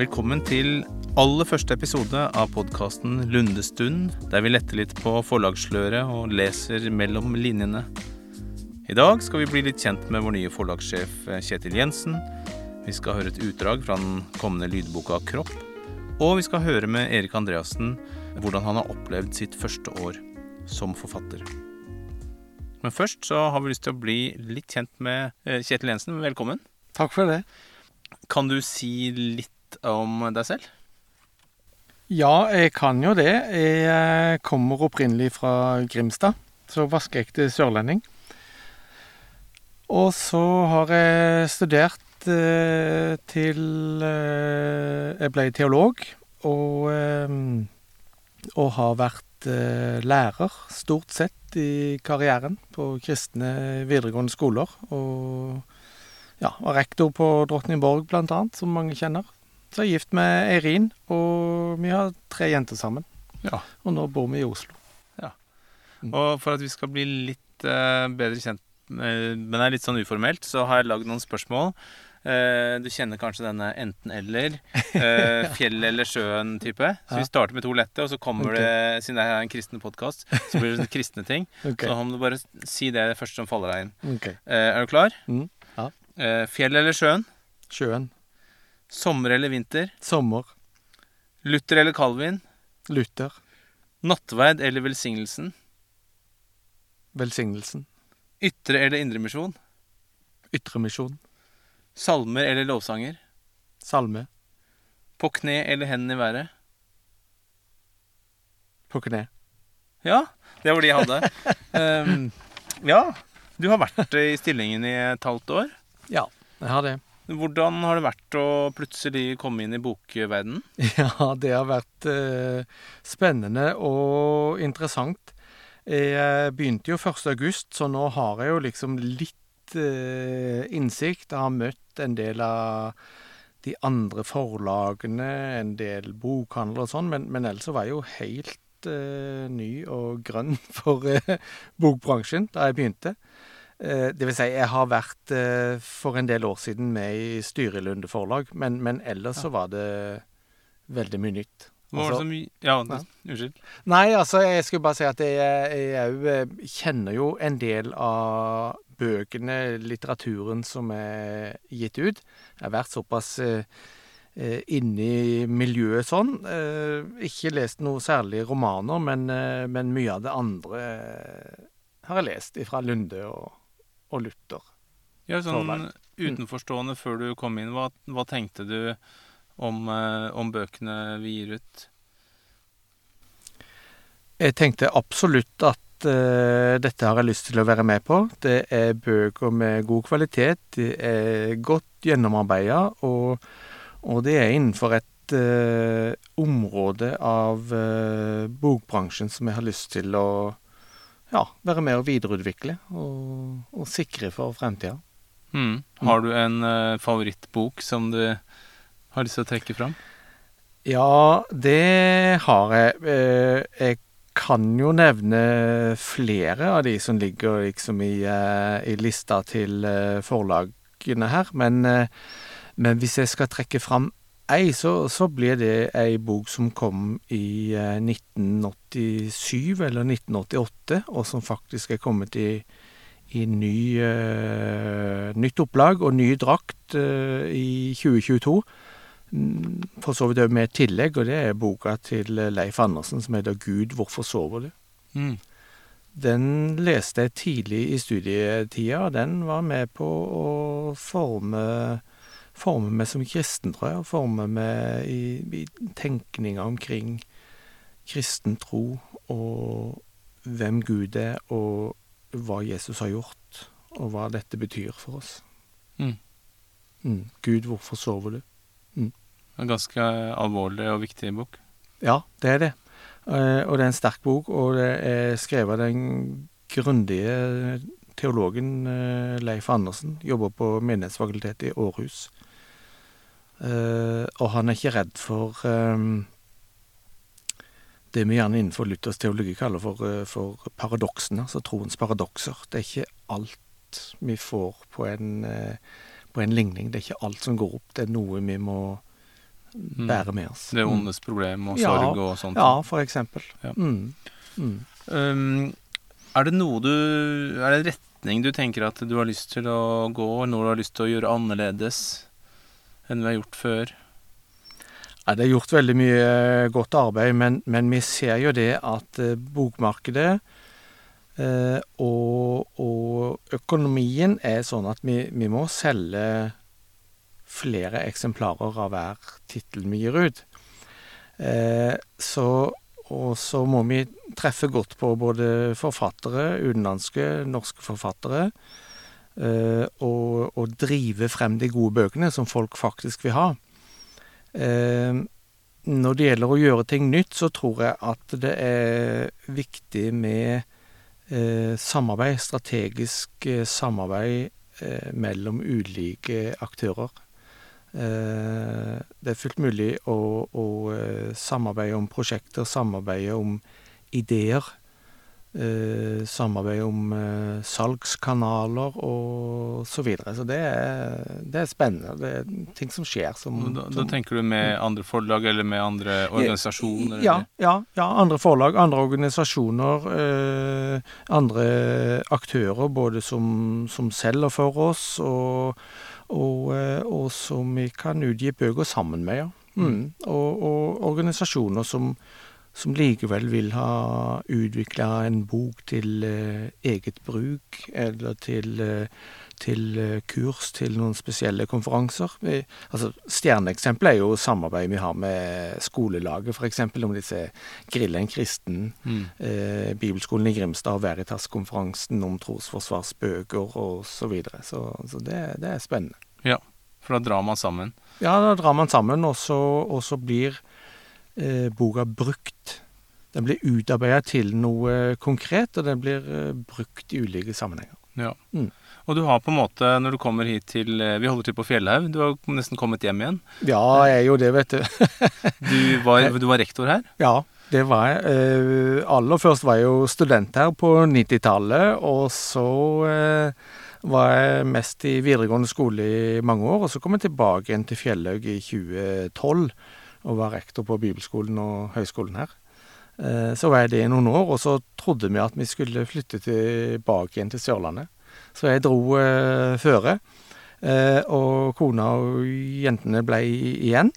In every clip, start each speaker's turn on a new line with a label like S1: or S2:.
S1: Velkommen til aller første episode av podkasten Lundestund, der vi letter litt på forlagssløret og leser mellom linjene. I dag skal vi bli litt kjent med vår nye forlagssjef eh, Kjetil Jensen. Vi skal høre et utdrag fra den kommende lydboka Kropp. Og vi skal høre med Erik Andreassen hvordan han har opplevd sitt første år som forfatter. Men først så har vi lyst til å bli litt kjent med eh, Kjetil Jensen. Velkommen.
S2: Takk for det.
S1: Kan du si litt om deg selv?
S2: Ja, jeg kan jo det. Jeg eh, kommer opprinnelig fra Grimstad, så vaskeekte sørlending. Og så har jeg studert eh, til eh, Jeg ble teolog, og, eh, og har vært eh, lærer stort sett i karrieren på kristne videregående skoler. Og ja, var rektor på Drottningborg, blant annet, som mange kjenner. Så jeg er gift med Eirin, og vi har tre jenter sammen.
S1: Ja.
S2: Og nå bor vi i Oslo. Ja.
S1: Og for at vi skal bli litt uh, bedre kjent, eh, men det er litt sånn uformelt, så har jeg lagd noen spørsmål. Uh, du kjenner kanskje denne enten-eller. uh, fjell eller sjøen-type. Så vi starter med to lette, og så kommer
S2: okay.
S1: det, siden det er en kristen podkast, så blir det kristne ting.
S2: Okay.
S1: Så må du bare si det første som faller deg inn.
S2: Okay.
S1: Uh, er du klar?
S2: Mm, ja.
S1: Fjell eller sjøen?
S2: Sjøen.
S1: Sommer eller vinter?
S2: Sommer.
S1: Luther eller Calvin?
S2: Luther.
S1: Nattverd eller velsignelsen?
S2: Velsignelsen.
S1: Ytre eller indremisjon?
S2: Ytremisjon.
S1: Salmer eller lovsanger?
S2: Salme.
S1: På kne eller hendene i været?
S2: På kne.
S1: Ja, det var de jeg hadde. um, ja, du har vært i stillingen i et halvt år.
S2: Ja, jeg har det.
S1: Hvordan har det vært å plutselig komme inn i bokverdenen?
S2: Ja, det har vært eh, spennende og interessant. Jeg begynte jo 1. august, så nå har jeg jo liksom litt eh, innsikt. Jeg har møtt en del av de andre forlagene, en del bokhandler og sånn, men, men ellers var jeg jo helt eh, ny og grønn for eh, bokbransjen da jeg begynte. Eh, det vil si, jeg har vært eh, for en del år siden med i styret i Lunde forlag, men, men ellers så var det veldig mye nytt.
S1: Hva var det
S2: Altså-
S1: som Ja, unnskyld.
S2: Nei, altså, jeg skulle bare si at jeg, òg eh, kjenner jo en del av bøkene, litteraturen som er gitt ut. Jeg har vært såpass inne i miljøet sånn. Eh, ikke lest noe særlig romaner, men, men mye av det andre har jeg lest fra Lunde og, og Luther.
S1: Ja, sånn
S2: Forlag.
S1: utenforstående før du kom inn, hva, hva tenkte du om, eh, om bøkene vi gir ut?
S2: Jeg tenkte absolutt at uh, dette har jeg lyst til å være med på. Det er bøker med god kvalitet, de er godt gjennomarbeida, og, og det er innenfor et uh, område av uh, bokbransjen som jeg har lyst til å ja, være med og videreutvikle og, og sikre for fremtida.
S1: Mm. Har du en uh, favorittbok som du har lyst til å trekke fram?
S2: Ja, det har jeg. Uh, Jeg kan jo nevne flere av de som ligger liksom i, uh, i lista til forlagene her, men, men hvis jeg skal trekke fram ei, så, så blir det ei bok som kom i eh, 1987 eller 1988, og som faktisk er kommet i, i ny, eh, nytt opplag og ny drakt eh, i 2022. Mm, For så vidt òg med et tillegg, og det er boka til Leif Andersen som heter 'Gud, hvorfor sover du?'
S1: Mm.
S2: Den leste jeg tidlig i studietida, og den var med på å forme, forme meg som kristen, tror jeg. Og forme meg i, i tenkninga omkring kristen tro, og hvem Gud er, og hva Jesus har gjort, og hva dette betyr for oss.
S1: Mm.
S2: Mm. Gud, hvorfor sover du?
S1: En ganske alvorlig og viktig bok.
S2: Ja, det er det. Eh, og det er en sterk bok, og det er skrevet av den grundige teologen eh, Leif Andersen. Jobber på Menighetsfakultetet i Århus. Eh, og han er ikke redd for eh, det vi gjerne innenfor Luthers teologi kaller for, eh, for paradoksene, altså troens paradokser. Det er ikke alt vi får på en, eh, på en ligning. Det er ikke alt som går opp. Det er noe vi må bære med oss.
S1: Det
S2: er
S1: ondes problem og
S2: Ja,
S1: sorg og sånt.
S2: Ja, for eksempel.
S1: Ja.
S2: Mm. Mm.
S1: Um, er det noe du Er det en retning du tenker at du har lyst til å gå, noe du har lyst til å gjøre annerledes enn vi har gjort før?
S2: Ja, det er gjort veldig mye eh, godt arbeid, men, men vi ser jo det at eh, bokmarkedet eh, og, og økonomien er sånn at vi, vi må selge flere eksemplarer av hver tittel vi gir ut. Eh, så, og så må vi treffe godt på både forfattere, utenlandske, norske forfattere, eh, og, og drive frem de gode bøkene som folk faktisk vil ha. Eh, når det gjelder å gjøre ting nytt, så tror jeg at det er viktig med eh, samarbeid, strategisk eh, samarbeid mellom ulike aktører. Det er fullt mulig å, å samarbeide om prosjekter, samarbeide om ideer. Eh, samarbeide om eh, salgskanaler og så videre. Så det er, det er spennende. Det er ting som skjer som,
S1: Da, da tenker du med andre forlag eller med andre organisasjoner?
S2: ja, ja, ja, andre forlag, andre organisasjoner, eh, andre aktører, både som, som selger for oss, og, og, eh, og som vi kan utgi bøker sammen med, ja. Mm. Og, og organisasjoner som, som likevel vil ha utvikla en bok til eh, eget bruk, eller til, eh, til eh, kurs til noen spesielle konferanser. Vi, altså, Stjerneeksempelet er jo samarbeidet vi har med skolelaget, f.eks. om disse Grille en kristen,
S1: Mm.
S2: eh, Bibelskolen i Grimstad og Veritas-konferansen om trosforsvarsbøker og så videre. Så, så det, det er spennende.
S1: Ja, For da drar man sammen.
S2: Ja, da drar man sammen, og så, og så blir boka brukt. Den blir utarbeida til noe konkret, og den blir eh, brukt i ulike sammenhenger.
S1: Ja.
S2: Mm.
S1: Og du har på en måte, når du kommer hit til eh, Vi holder til på Fjellhaug. Du har nesten kommet hjem igjen.
S2: Ja, jeg er jo det, vet du.
S1: Du var, du var rektor her.
S2: Ja, det var jeg. Eh, aller først var jeg jo student her på 90-tallet, og så eh, var jeg mest i videregående skole i mange år, og så kom jeg tilbake igjen til Fjellhaug i 2012 og var rektor på bibelskolen og høyskolen her. Eh, Så var jeg det i noen år, og så trodde vi at vi skulle flytte tilbake igjen til Sørlandet. Så jeg dro eh, føre, eh, og kona og jentene ble igjen.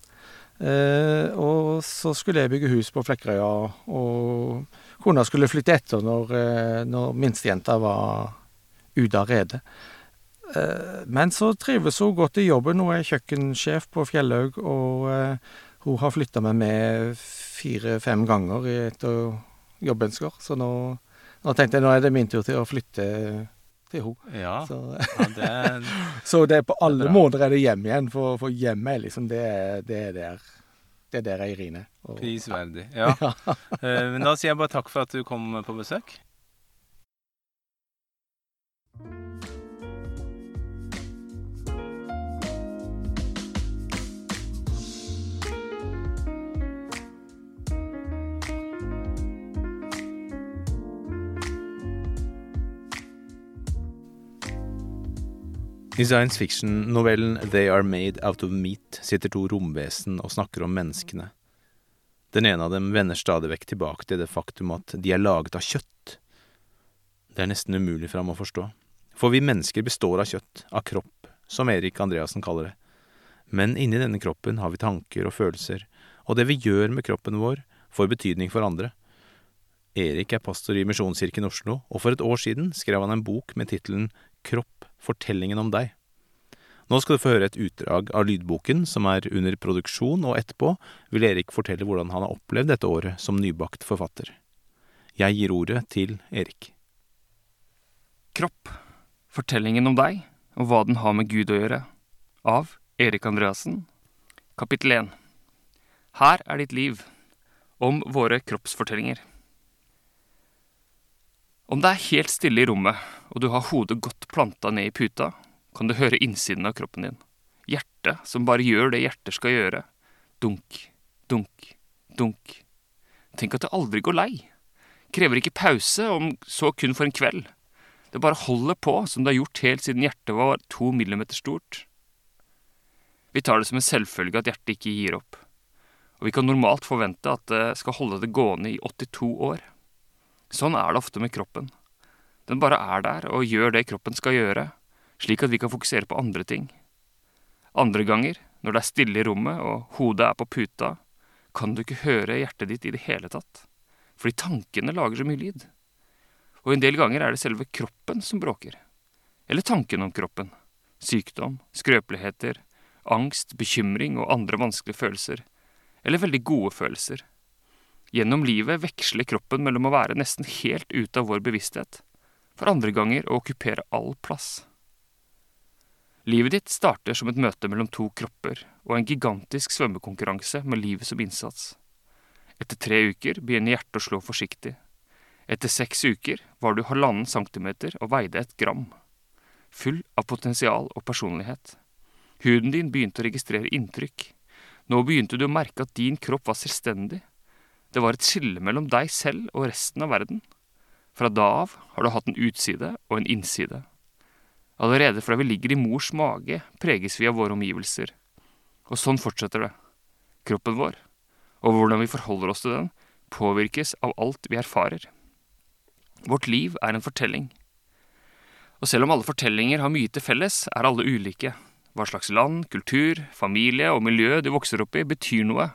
S2: Eh, og så skulle jeg bygge hus på Flekkerøya, og kona skulle flytte etter når, eh, når minstejenta var ute av redet. Eh, men så trives hun godt i jobben. Hun er kjøkkensjef på Fjellhaug, og hun har flytta med fire-fem ganger i etter jobbønsker. Så nå, nå tenkte jeg nå er det min tur til å flytte til henne.
S1: Ja,
S2: Så,
S1: ja det er
S2: så det er på alle
S1: bra.
S2: måter er det hjem igjen, for, for hjemmet er liksom det, det er der det er der Eirine. Og-
S1: prisverdig. Ja. ja. Men da sier jeg bare takk for at du kom på besøk. I science fiction-novellen They Are Made Out of Meat sitter to romvesen og snakker om menneskene. Den ene av dem vender stadig vekk tilbake til det faktum at de er laget av kjøtt. Det er nesten umulig for ham å forstå. For vi mennesker består av kjøtt, av kropp, som Erik Andreassen kaller det. Men inni denne kroppen har vi tanker og følelser, og det vi gjør med kroppen vår, får betydning for andre. Erik er pastor i Misjonskirken Oslo, og for et år siden skrev han en bok med tittelen Kropp, fortellingen om deg. Nå skal du få høre et utdrag av lydboken som er under produksjon, og etterpå vil Erik fortelle hvordan han har opplevd dette året som nybakt forfatter. Jeg gir ordet til Erik.
S3: Kropp. Fortellingen om deg og hva den har med Gud å gjøre. Av Erik Andreassen. Kapittel 1. Her er ditt liv. Om våre kroppsfortellinger. Om det er helt stille i rommet, og du har hodet godt planta ned i puta, kan du høre innsiden av kroppen din. Hjertet som bare gjør det hjerter skal gjøre. Dunk, dunk, dunk. Tenk at det aldri går lei. Krever ikke pause, om så kun for en kveld. Det bare holder på som det har gjort helt siden hjertet var to millimeter stort. Vi tar det som en selvfølge at hjertet ikke gir opp. Og vi kan normalt forvente at det skal holde det gående i 82 år. Sånn er det ofte med kroppen. Den bare er der og gjør det kroppen skal gjøre, slik at vi kan fokusere på andre ting. Andre ganger, når det er stille i rommet og hodet er på puta, kan du ikke høre hjertet ditt i det hele tatt, fordi tankene lager så mye lyd. Og en del ganger er det selve kroppen som bråker. Eller tanken om kroppen. Sykdom, skrøpeligheter, angst, bekymring og andre vanskelige følelser. Eller veldig gode følelser. Gjennom livet veksler kroppen mellom å være nesten helt ute av vår bevissthet, for andre ganger å okkupere all plass. Livet ditt starter som et møte mellom to kropper og en gigantisk svømmekonkurranse med livet som innsats. Etter tre uker begynner hjertet å slå forsiktig. Etter seks uker var du halvannen centimeter og veide et gram. Full av potensial og personlighet. Huden din begynte å registrere inntrykk. Nå begynte du å merke at din kropp var selvstendig. Det var et skille mellom deg selv og resten av verden. Fra da av har du hatt en utside og en innside. Allerede fra vi ligger i mors mage, preges vi av våre omgivelser. Og sånn fortsetter det. Kroppen vår, og hvordan vi forholder oss til den, påvirkes av alt vi erfarer. Vårt liv er en fortelling. Og selv om alle fortellinger har mye til felles, er alle ulike. Hva slags land, kultur, familie og miljø du vokser opp i, betyr noe.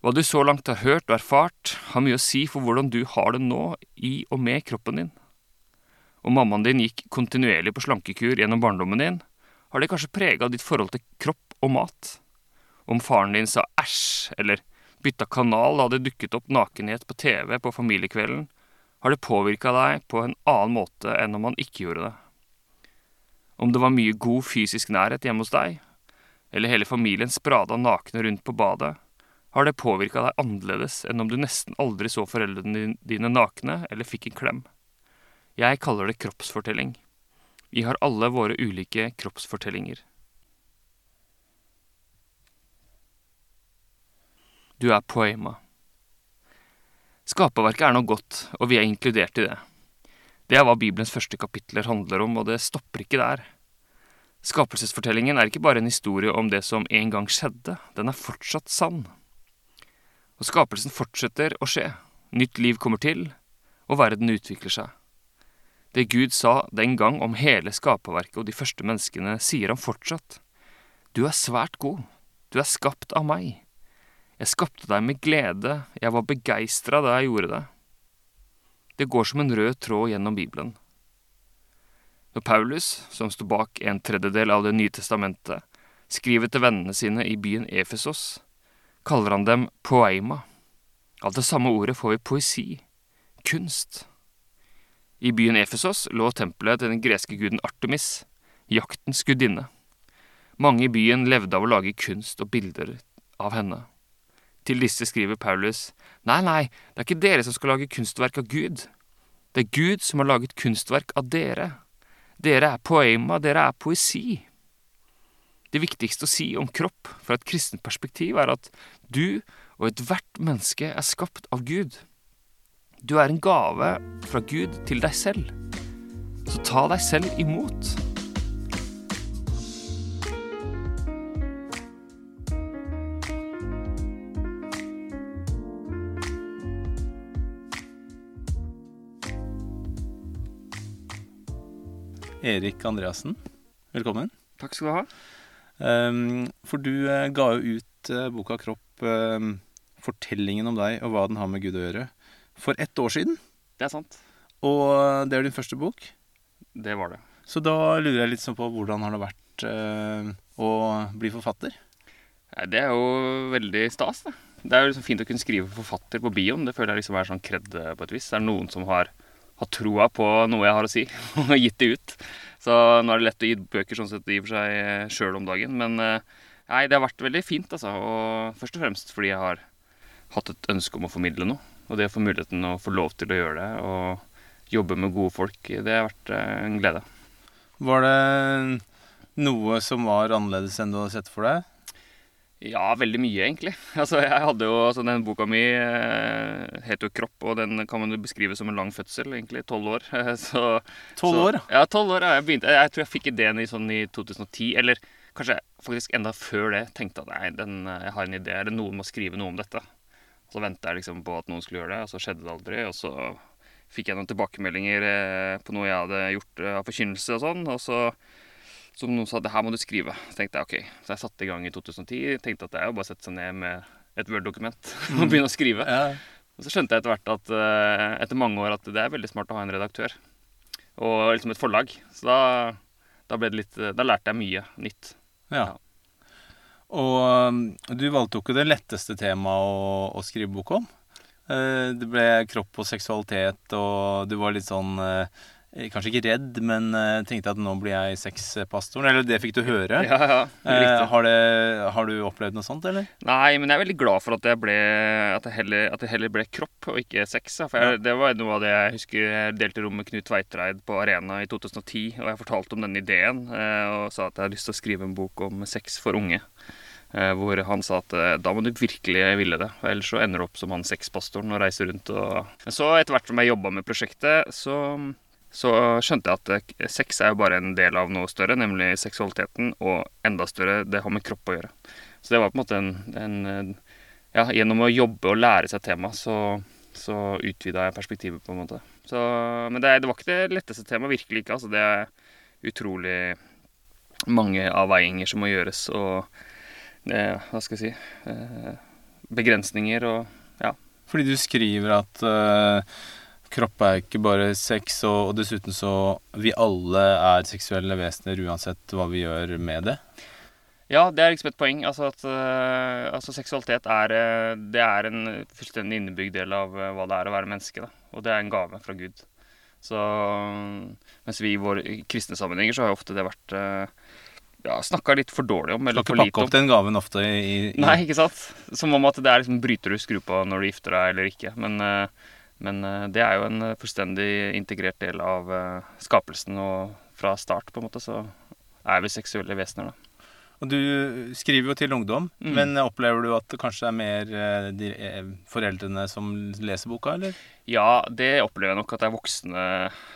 S3: Hva du så langt har hørt og erfart, har mye å si for hvordan du har det nå i og med kroppen din Om mammaen din gikk kontinuerlig på slankekur gjennom barndommen din, har det kanskje prega ditt forhold til kropp og mat. Om faren din sa æsj, eller bytta kanal da det dukket opp nakenhet på TV på familiekvelden, har det påvirka deg på en annen måte enn om han ikke gjorde det. Om det var mye god fysisk nærhet hjemme hos deg, eller hele familien sprada nakne rundt på badet, har det påvirka deg annerledes enn om du nesten aldri så foreldrene dine nakne eller fikk en klem. Jeg kaller det kroppsfortelling. Vi har alle våre ulike kroppsfortellinger. Du er poema. Skaperverket er noe godt, og vi er inkludert i det. Det er hva Bibelens første kapitler handler om, og det stopper ikke der. Skapelsesfortellingen er ikke bare en historie om det som en gang skjedde, den er fortsatt sann. Og skapelsen fortsetter å skje. Nytt liv kommer til, og verden utvikler seg. Det Gud sa den gang om hele skaperverket og de første menneskene, sier han fortsatt. Du er svært god, du er skapt av meg. Jeg skapte deg med glede, jeg var begeistra da jeg gjorde det. Det går som en rød tråd gjennom Bibelen. Når Paulus, som sto bak en tredjedel av Det nye testamentet, skriver til vennene sine i byen Efesos, kaller han dem poema. Av det samme ordet får vi poesi, kunst. I byen Efesos lå tempelet til den greske guden Artemis, jaktens gudinne. Mange i byen levde av å lage kunst og bilder av henne. Til disse skriver Paulus, nei, nei, det er ikke dere som skal lage kunstverk av Gud. Det er Gud som har laget kunstverk av dere. Dere er poema, dere er poesi. Det viktigste å si om kropp fra et kristent perspektiv er at du og ethvert menneske er skapt av Gud. Du er en gave fra Gud til deg selv. Så ta deg selv imot.
S1: Erik Andreassen, velkommen.
S3: Takk skal du ha.
S1: Um, for du uh, ga jo ut uh, boka 'Kropp', uh, fortellingen om deg og hva den har med Gud å gjøre for ett år siden.
S3: Det er sant.
S1: Og det er din første bok.
S3: Det var det.
S1: Så da lurer jeg litt sånn på hvordan har det vært eh, å bli forfatter?
S3: Det er jo veldig stas, det. Det er jo liksom fint å kunne skrive forfatter på bioen. Det føler jeg liksom er sånn kred på et vis. Det er noen som har, har troa på noe jeg har å si, og gitt det ut. Så nå er det lett å gi bøker sånn sett i og for seg sjøl om dagen. Men eh, nei, det har vært veldig fint, altså. Og først og fremst fordi jeg har hatt et ønske om å formidle noe. Og det å få muligheten å få lov til å gjøre det, og jobbe med gode folk, det har vært eh, en glede.
S1: Var det noe som var annerledes enn du hadde sett for deg?
S3: Ja, veldig mye, egentlig. Altså, jeg hadde jo, altså, Den boka mi eh, heter jo 'Kropp', og den kan man jo beskrive som en lang fødsel, egentlig. Tolv år.
S1: Tolv år?
S3: Ja, tolv år. Ja, jeg, begynte, jeg tror jeg fikk ideen i sånn i 2010. Eller kanskje faktisk enda før det tenkte at nei, den, eh, jeg har en idé, eller noen må skrive noe om dette. Og så venta jeg liksom på at noen skulle gjøre det, og så skjedde det aldri. Og så fikk jeg noen tilbakemeldinger eh, på noe jeg hadde gjort eh, av forkynnelse og sånn. Og så som noen sa det her må du skrive. Så tenkte jeg ok. Så jeg satte i gang i 2010. Tenkte at det er jo bare å sette seg ned med et Word-dokument og begynne å skrive.
S1: Ja.
S3: Og så skjønte jeg etter hvert at eh, etter mange år at det er veldig smart å ha en redaktør. Og liksom et forlag. Så da, da ble det litt Da lærte jeg mye nytt.
S1: ja. Og um, du valgte jo ikke det letteste temaet å, å skrive bok om. Eh, Det ble kropp og seksualitet, og du var litt sånn eh, Kanskje ikke redd, men eh, tenkte at nå blir jeg sexpastoren. Eller det fikk du høre.
S3: Ja, ja,
S1: Eh, har, det, har du opplevd noe sånt, eller?
S3: Nei, men jeg er veldig glad for at jeg ble At det heller, at det heller ble kropp og ikke sex. For jeg, det var noe av det jeg husker jeg delte rom med Knut Tveitreid på Arena i 2010. Og jeg fortalte om denne ideen eh, og sa at jeg hadde lyst til å skrive en bok om sex for unge. Eh, Hvor han sa at eh, da må du virkelig ville det, ellers så ender du opp som han sexpastoren og reiser rundt og Men så, etter hvert som jeg jobba med prosjektet, så, så skjønte jeg at eh, sex er jo bare en del av noe større, nemlig seksualiteten, og enda større, det har med kropp å gjøre. Så det var på en måte en, en eh, Ja, gjennom å jobbe og lære seg temaet, så, så utvida jeg perspektivet, på en måte. Så, men det, det var ikke det letteste temaet, virkelig ikke. Altså, det er utrolig mange avveininger som må gjøres, og det, hva skal jeg si eh, Begrensninger og
S1: Fordi du skriver at eh, kropp er ikke bare sex, og, og dessuten så Vi alle er seksuelle vesener uansett hva vi gjør med det.
S3: Ja, det er liksom et poeng. Altså at uh, altså seksualitet er, eh, det er en fullstendig innebygd del av eh, hva det er å være menneske. Da. Og det er en gave fra Gud. Så mens vi i våre kristne sammenhenger så har jo ofte det vært uh, ja, snakka litt for dårlig om,
S1: Skal ikke pakke opp den gaven ofte i, i
S3: Nei, ikke sant? Som om at det er liksom bryter du skru på når du gifter deg eller ikke. Men, eh, men eh, det er jo en eh, fullstendig integrert del av eh, skapelsen, og fra start på en måte så er vi seksuelle vesener, da.
S1: Og du skriver jo til ungdom,
S3: Mm.
S1: men opplever du at det kanskje er mer de, foreldrene som leser boka, eller?
S3: Ja, det opplever jeg nok at det er voksne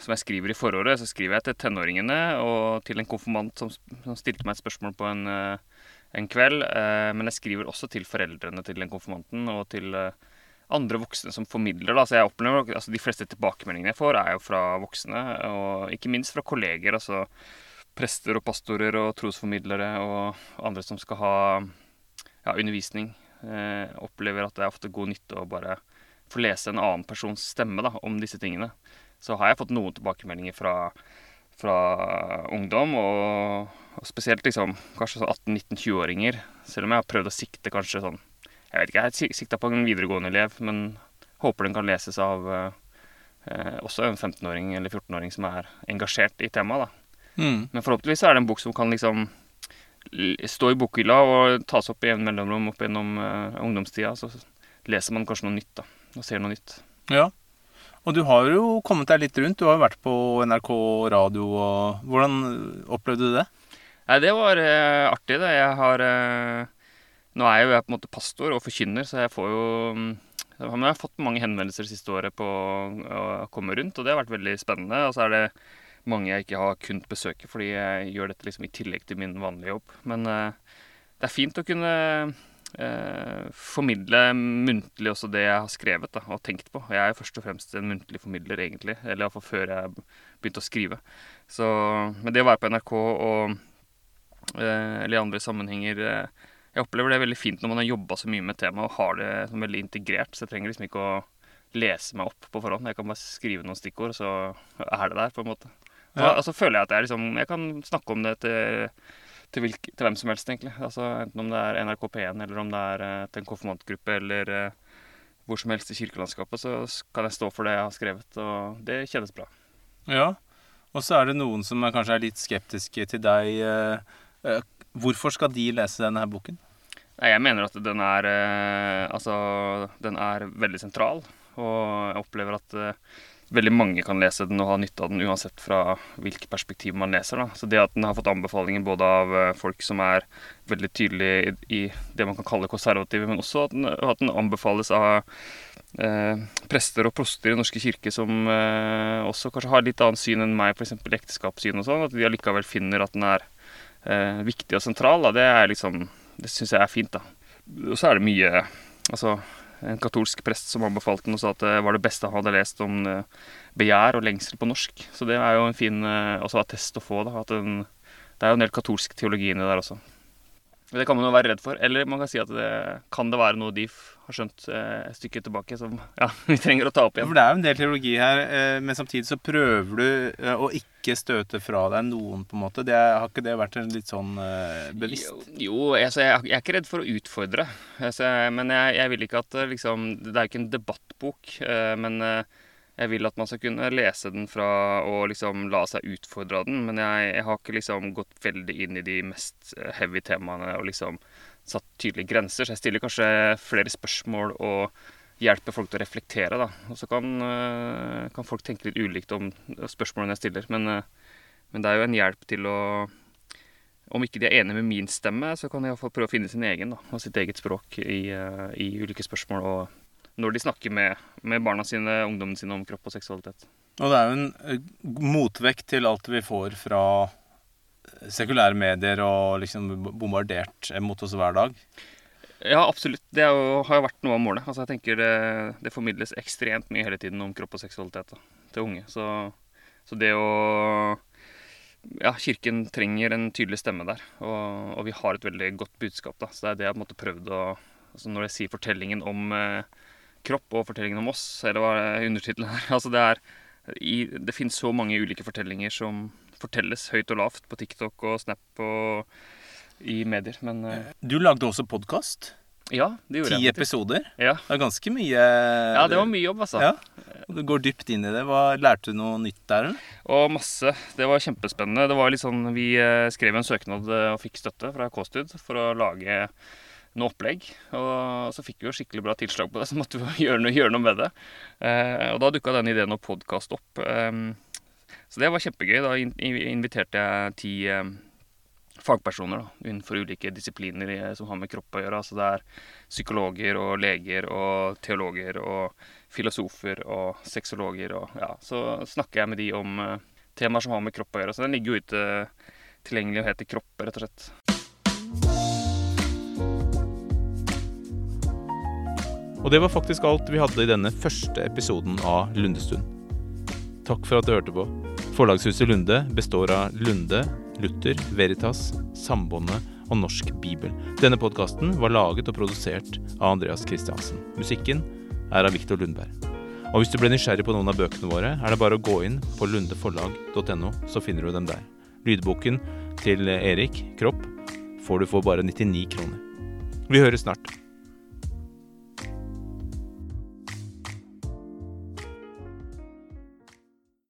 S3: som jeg skriver i forordet. Så skriver jeg til tenåringene og til en konfirmant som, som stilte meg et spørsmål på en, en kveld. Men jeg skriver også til foreldrene til den konfirmanten og til andre voksne som formidler. Da. Så jeg opplever altså De fleste tilbakemeldingene jeg får, er jo fra voksne, og ikke minst fra kolleger. altså Prester og pastorer og trosformidlere og andre som skal ha ja, undervisning. Eh, opplever at det er ofte god nytte å bare få lese en annen persons stemme da, om disse tingene. Så har jeg fått noen tilbakemeldinger fra, fra ungdom, og, og spesielt liksom, kanskje sånn 18-19-20-åringer. Selv om jeg har prøvd å sikte kanskje sånn Jeg vet ikke, jeg sikta på en videregående elev, men håper den kan leses av eh, eh, også en 15-åring eller 14-åring som er engasjert i temaet. da.
S1: Mm.
S3: Men forhåpentligvis er det en bok som kan liksom stå i bokhylla og tas opp i en mellomrom opp gjennom eh, ungdomstida. Så leser man kanskje noe nytt, da. Og ser noe nytt.
S1: Ja. Og du har jo kommet deg litt rundt. Du har jo vært på NRK radio og Hvordan opplevde du det?
S3: Nei, det var eh, artig, det. Jeg har eh, Nå er jo jeg på en måte pastor og forkynner, så jeg får jo mm, men jeg har fått mange henvendelser det siste året på å komme rundt, og det har vært veldig spennende. Og så er det mange jeg ikke har kunnet besøke, fordi jeg gjør dette liksom i tillegg til min vanlige jobb. Men uh, det er fint å kunne uh, formidle muntlig også det jeg har skrevet da, og tenkt på. Jeg er jo først og fremst en muntlig formidler, egentlig. Eller iallfall før jeg begynte å skrive. Så, men det å være på NRK og uh, eller i andre sammenhenger Jeg opplever det veldig fint når man har jobba så mye med temaet og har det som veldig integrert. Så jeg trenger liksom ikke å lese meg opp på forhånd. Jeg kan bare skrive noen stikkord, så er det der, på en måte. Så,
S1: Ja.
S3: altså føler jeg at jeg liksom Jeg kan snakke om det til, til, hvilke, til hvem som helst, egentlig. Altså Enten om det er NRK P1, eller om det er eh, til en konfirmantgruppe, eller eh, hvor som helst i kirkelandskapet, så kan jeg stå for det jeg har skrevet, og det kjennes bra.
S1: Ja. Og så er det noen som er, kanskje er litt skeptiske til deg. Hvorfor skal de lese denne her boken?
S3: Jeg mener at den er eh, Altså, den er veldig sentral. Og jeg opplever at eh, veldig mange kan lese den og ha nytte av den, uansett fra hvilket perspektiv man leser. Da. Så det at den har fått anbefalinger både av eh, folk som er veldig tydelige i, det man kan kalle konservative, men også at den, at den anbefales av eh, prester og proster i Norske kirke som eh, også kanskje har litt annet syn enn meg, f.eks. ekteskapssyn og sånn, at de allikevel finner at den er viktig og sentral, da, det er liksom Det syns jeg er fint, da. Og så er det mye Altså, en katolsk prest som anbefalte den og sa at det var det beste han hadde lest om eh, begjær og lengsel på norsk. Så det er jo en fin eh, også attest å få. da, at den, Det er jo en del katolsk teologi inni der også. Det kan man jo være redd for. Eller man kan si at det kan det være noe de har skjønt eh, et stykke tilbake som ja, vi trenger å ta opp igjen.
S1: For det er jo en del teologi her, eh, men samtidig så prøver du eh, å ikke støte fra deg noen, på en måte. Det, har ikke det vært en litt sånn bevisst?
S3: Jo, jo altså, jeg, jeg, er ikke redd for å utfordre. Altså, men jeg, jeg, vil ikke at liksom Det er jo ikke en debattbok, men jeg vil at man skal kunne lese den fra og liksom la seg utfordre den, men jeg, jeg, har ikke liksom gått veldig inn i de mest eh, heavy temaene og liksom satt tydelige grenser. Så jeg stiller kanskje flere spørsmål og hjelper folk til å reflektere, da. Og så kan, eh, kan folk tenke litt ulikt om spørsmålene jeg stiller, men, eh, men det er jo en hjelp til å om ikke de er enige med min stemme, så kan de iallfall prøve å finne sin egen da, og sitt eget språk i, i ulike spørsmål. og når de snakker med, med barna sine, ungdommene sine, om kropp og seksualitet.
S1: Og det er jo en eh, motvekt til alt vi får fra sekulære medier og liksom bombardert mot oss hver dag.
S3: Ja, absolutt. Det jo, har jo vært noe av målet. Altså, jeg tenker det, det, formidles ekstremt mye hele tiden om kropp og seksualitet da, til unge. Så, så, det å Ja, Kirken trenger en tydelig stemme der. Og, og vi har et veldig godt budskap. da, Så det er det jeg på en måte prøvd å altså Når jeg sier fortellingen om eh, kropp og fortellingen om oss, eller hva er undertittelen her? Altså det er i, Det finnes så mange ulike fortellinger som fortelles høyt og lavt på TikTok og Snap og i medier, men uh,
S1: Du lagde også podkast?
S3: Ja, det gjorde
S1: Ti
S3: jeg.
S1: Ti episoder?
S3: Ja.
S1: Det er ganske mye
S3: Ja, det var mye jobb, altså.
S1: Ja. Du går dypt inn i det. Hva, lærte du noe nytt der? eller?
S3: Og masse. Det var kjempespennende. Det var litt sånn, Vi eh, skrev en søknad eh, og fikk støtte fra K-Stud for å lage noe opplegg. Og så fikk vi jo skikkelig bra tilslag på det, så måtte vi gjøre noe, gjøre noe med det. Eh, og da dukka den ideen om podkast opp. Eh, så det var kjempegøy. Da inviterte jeg ti eh, fagpersoner da, innenfor ulike disipliner som har med kropp å gjøre. Altså det er psykologer og leger og teologer og filosofer og sexologer og ja, Så snakker jeg med de om uh, temaer som har med kropp å gjøre. Så den ligger jo ute tilgjengelig og heter Kropp, rett og slett.
S1: Og det var faktisk alt vi hadde i denne første episoden av Lundestund. Takk for at du hørte på. Forlagshuset Lunde består av Lunde, Luther, Veritas, Sambåndet og Norsk Bibel. Denne podkasten var laget og produsert av Andreas Christiansen. Musikken er av Viktor Lundberg. Og hvis du ble nysgjerrig på noen av bøkene våre, er det bare å gå inn på lundeforlag.no, så finner du dem der. Lydboken til Erik Kropp får du for bare 99 kroner. Vi høres snart.